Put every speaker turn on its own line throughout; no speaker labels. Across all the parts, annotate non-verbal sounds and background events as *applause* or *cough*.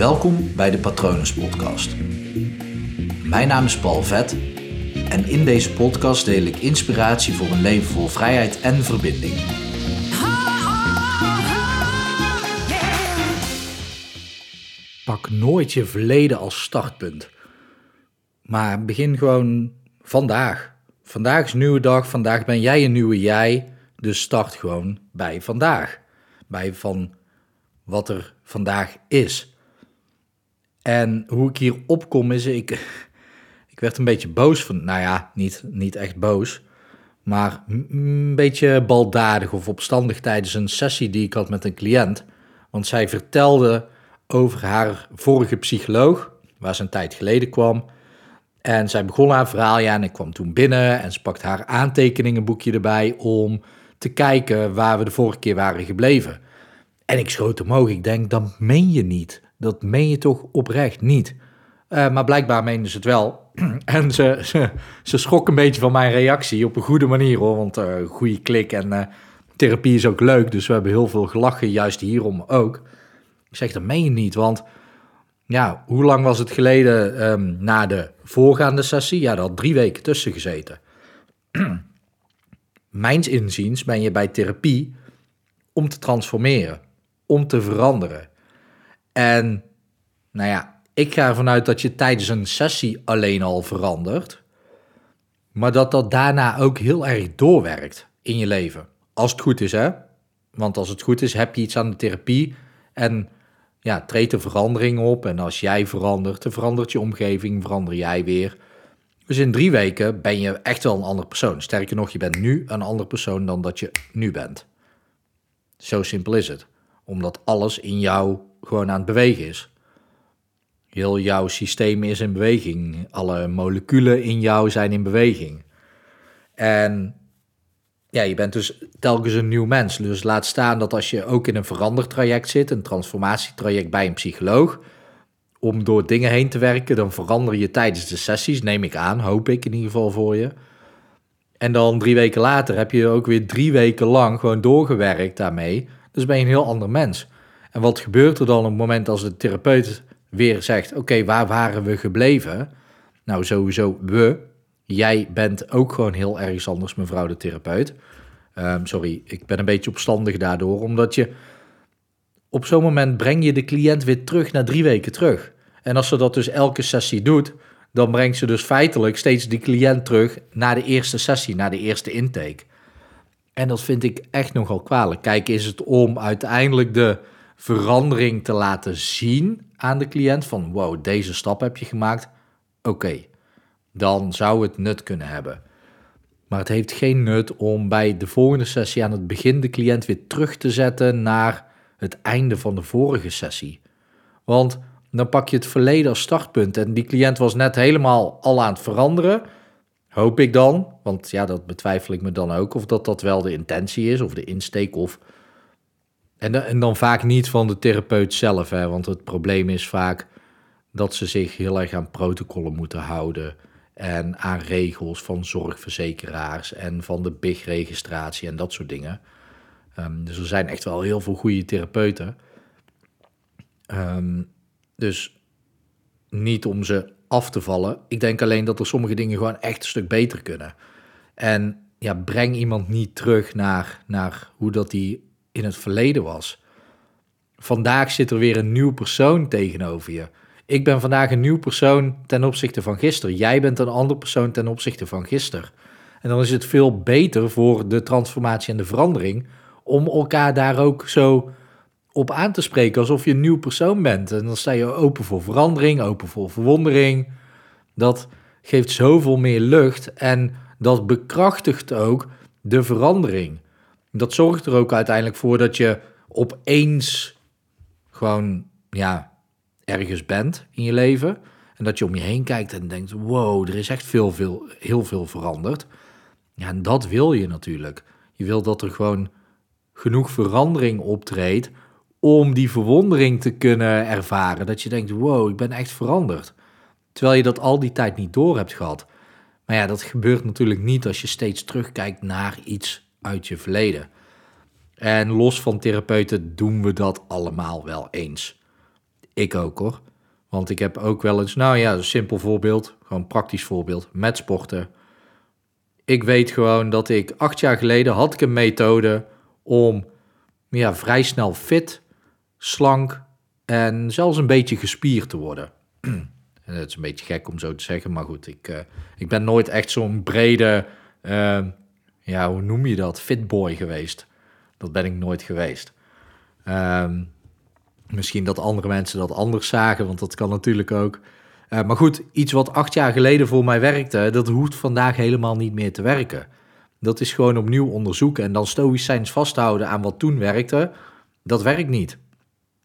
Welkom bij de Patronus Podcast. Mijn naam is Paul Vet en in deze podcast deel ik inspiratie voor een leven vol vrijheid en verbinding. Pak nooit je verleden als startpunt. Maar begin gewoon vandaag. Vandaag is een nieuwe dag, vandaag ben jij een nieuwe jij. Dus start gewoon bij vandaag. Bij van wat er vandaag is. En hoe ik hier opkom is, ik, *laughs* ik werd een beetje boos van, nou ja, niet, niet echt boos, maar een beetje baldadig of opstandig tijdens een sessie die ik had met een cliënt. Want zij vertelde over haar vorige psycholoog, waar ze een tijd geleden kwam. En zij begon haar verhaal, ja, en ik kwam toen binnen en ze pakte haar aantekeningenboekje erbij om te kijken waar we de vorige keer waren gebleven. En ik schoot omhoog, ik denk, dat meen je niet. Dat meen je toch oprecht niet. Uh, maar blijkbaar meende ze het wel. *clears throat* en ze, ze, schrok een beetje van mijn reactie op een goede manier hoor. Want uh, goede klik en uh, therapie is ook leuk. Dus we hebben heel veel gelachen, juist hierom ook. Ik zeg, dat meen je niet. Want ja, hoe lang was het geleden um, na de voorgaande sessie? Ja, dat had drie weken tussen gezeten. *clears throat* Mijns inziens ben je bij therapie om te transformeren, om te veranderen. En nou ja, ik ga ervan uit dat je tijdens een sessie alleen al verandert, maar dat dat daarna ook heel erg doorwerkt in je leven. Als het goed is, hè? Want als het goed is, heb je iets aan de therapie en ja, treedt er verandering op. En als jij verandert, dan verandert je omgeving, verander jij weer. Dus in drie weken ben je echt wel een andere persoon. Sterker nog, je bent nu een andere persoon dan dat je nu bent. Zo simpel is het. Omdat alles in jou gewoon aan het bewegen is. Heel jouw systeem is in beweging. Alle moleculen in jou zijn in beweging. En ja, je bent dus telkens een nieuw mens. Dus laat staan dat als je ook in een verandertraject zit, een transformatietraject bij een psycholoog, om door dingen heen te werken, dan verander je tijdens de sessies, neem ik aan, hoop ik in ieder geval voor je. En dan drie weken later heb je ook weer drie weken lang gewoon doorgewerkt daarmee. Dus ben je een heel ander mens. En wat gebeurt er dan op het moment als de therapeut weer zegt: Oké, waar waren we gebleven? Nou, sowieso we. Jij bent ook gewoon heel erg anders, mevrouw de therapeut. Um, sorry, ik ben een beetje opstandig daardoor, omdat je op zo'n moment breng je de cliënt weer terug naar drie weken terug. En als ze dat dus elke sessie doet, dan brengt ze dus feitelijk steeds die cliënt terug naar de eerste sessie, naar de eerste intake. En dat vind ik echt nogal kwalijk. Kijk, is het om uiteindelijk de verandering te laten zien aan de cliënt van wow, deze stap heb je gemaakt. Oké, dan zou het nut kunnen hebben. Maar het heeft geen nut om bij de volgende sessie aan het begin de cliënt weer terug te zetten naar het einde van de vorige sessie. Want dan pak je het verleden als startpunt en die cliënt was net helemaal al aan het veranderen. Hoop ik dan, want ja, dat betwijfel ik me dan ook, of dat dat wel de intentie is of de insteek of... En, en dan vaak niet van de therapeut zelf, hè, want het probleem is vaak dat ze zich heel erg aan protocollen moeten houden en aan regels van zorgverzekeraars en van de BIG-registratie en dat soort dingen. Um, dus er zijn echt wel heel veel goede therapeuten. Um, dus niet om ze af te vallen. Ik denk alleen dat er sommige dingen gewoon echt een stuk beter kunnen. En ja, breng iemand niet terug naar, naar hoe dat die in het verleden was. Vandaag zit er weer een nieuw persoon tegenover je. Ik ben vandaag een nieuw persoon ten opzichte van gisteren. Jij bent een ander persoon ten opzichte van gisteren. En dan is het veel beter voor de transformatie en de verandering om elkaar daar ook zo op aan te spreken alsof je een nieuw persoon bent. En dan sta je open voor verandering, open voor verwondering. Dat geeft zoveel meer lucht en dat bekrachtigt ook de verandering. Dat zorgt er ook uiteindelijk voor dat je opeens gewoon ja, ergens bent in je leven. En dat je om je heen kijkt en denkt: wow, er is echt veel, veel, heel veel veranderd. Ja, en dat wil je natuurlijk. Je wil dat er gewoon genoeg verandering optreedt om die verwondering te kunnen ervaren. Dat je denkt, wow, ik ben echt veranderd. Terwijl je dat al die tijd niet door hebt gehad. Maar ja, dat gebeurt natuurlijk niet als je steeds terugkijkt naar iets uit je verleden. En los van therapeuten doen we dat allemaal wel eens. Ik ook hoor. Want ik heb ook wel eens, nou ja, een simpel voorbeeld, gewoon een praktisch voorbeeld, met sporten. Ik weet gewoon dat ik acht jaar geleden had ik een methode om ja, vrij snel fit, slank en zelfs een beetje gespierd te worden. *clears throat* Het is een beetje gek om zo te zeggen, maar goed, ik, uh, ik ben nooit echt zo'n brede, uh, ja, hoe noem je dat, fitboy geweest. Dat ben ik nooit geweest. Um, misschien dat andere mensen dat anders zagen, want dat kan natuurlijk ook. Uh, maar goed, iets wat acht jaar geleden voor mij werkte, dat hoeft vandaag helemaal niet meer te werken. Dat is gewoon opnieuw onderzoeken en dan stoïcijns vasthouden aan wat toen werkte. Dat werkt niet.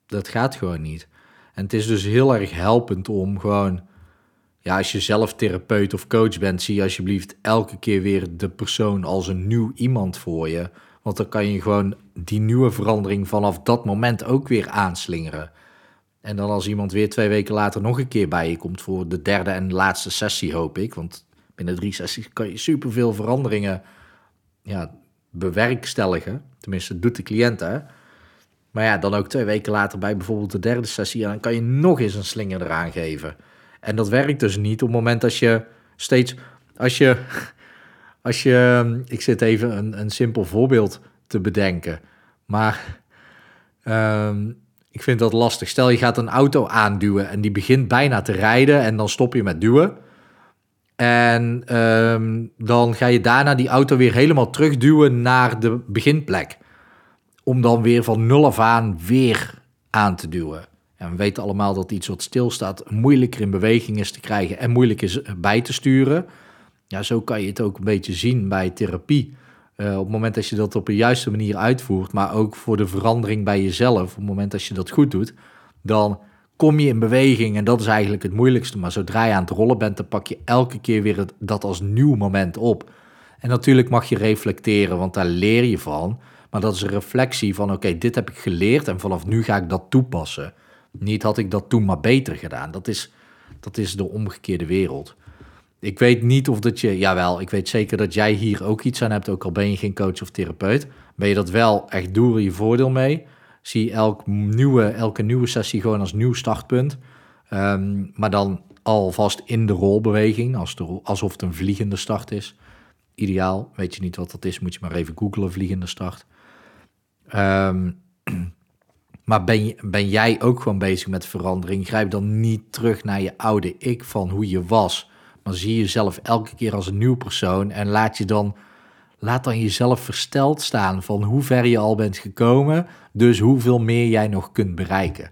Dat gaat gewoon niet. En het is dus heel erg helpend om gewoon, ja, als je zelf therapeut of coach bent, zie alsjeblieft elke keer weer de persoon als een nieuw iemand voor je. Want dan kan je gewoon die nieuwe verandering vanaf dat moment ook weer aanslingeren. En dan als iemand weer twee weken later nog een keer bij je komt voor de derde en laatste sessie, hoop ik. Want binnen drie sessies kan je superveel veranderingen ja, bewerkstelligen. Tenminste, doet de cliënt hè. Maar ja, dan ook twee weken later bij bijvoorbeeld de derde sessie. En dan kan je nog eens een slinger eraan geven. En dat werkt dus niet op het moment dat je steeds. Als je. Als je. Ik zit even een, een simpel voorbeeld te bedenken. Maar. Um, ik vind dat lastig. Stel je gaat een auto aanduwen en die begint bijna te rijden en dan stop je met duwen. En um, dan ga je daarna die auto weer helemaal terugduwen naar de beginplek. Om dan weer van nul af aan weer aan te duwen. En we weten allemaal dat iets wat stilstaat moeilijker in beweging is te krijgen en moeilijk is bij te sturen. Ja, zo kan je het ook een beetje zien bij therapie. Uh, op het moment dat je dat op de juiste manier uitvoert, maar ook voor de verandering bij jezelf, op het moment dat je dat goed doet, dan kom je in beweging en dat is eigenlijk het moeilijkste. Maar zodra je aan het rollen bent, dan pak je elke keer weer dat als nieuw moment op. En natuurlijk mag je reflecteren, want daar leer je van. Maar dat is een reflectie van: oké, dit heb ik geleerd en vanaf nu ga ik dat toepassen. Niet had ik dat toen maar beter gedaan. Dat is, dat is de omgekeerde wereld. Ik weet niet of dat je, jawel, ik weet zeker dat jij hier ook iets aan hebt, ook al ben je geen coach of therapeut. Ben je dat wel, echt doe er je voordeel mee. Zie elk nieuwe, elke nieuwe sessie gewoon als nieuw startpunt. Um, maar dan alvast in de rolbeweging, als de, alsof het een vliegende start is. Ideaal, weet je niet wat dat is, moet je maar even googlen, vliegende start. Um, *clears throat* maar ben, ben jij ook gewoon bezig met verandering? Grijp dan niet terug naar je oude ik van hoe je was maar zie jezelf elke keer als een nieuw persoon en laat je dan, laat dan jezelf versteld staan van hoe ver je al bent gekomen, dus hoeveel meer jij nog kunt bereiken.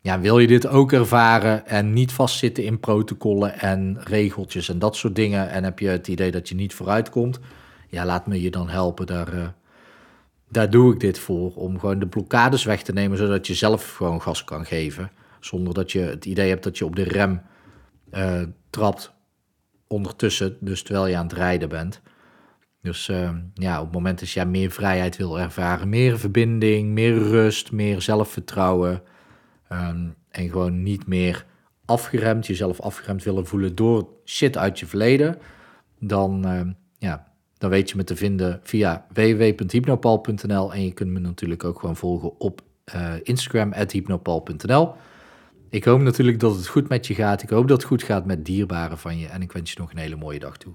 Ja, wil je dit ook ervaren en niet vastzitten in protocollen en regeltjes en dat soort dingen en heb je het idee dat je niet vooruit komt, ja, laat me je dan helpen. Daar, uh, daar doe ik dit voor, om gewoon de blokkades weg te nemen, zodat je zelf gewoon gas kan geven, zonder dat je het idee hebt dat je op de rem uh, trapt ondertussen, dus terwijl je aan het rijden bent. Dus uh, ja, op het moment dat jij meer vrijheid wil ervaren, meer verbinding, meer rust, meer zelfvertrouwen um, en gewoon niet meer afgeremd, jezelf afgeremd willen voelen door shit uit je verleden, dan, uh, ja, dan weet je me te vinden via www.hypnopal.nl en je kunt me natuurlijk ook gewoon volgen op uh, Instagram, hypnopal.nl. Ik hoop natuurlijk dat het goed met je gaat. Ik hoop dat het goed gaat met dierbaren van je. En ik wens je nog een hele mooie dag toe.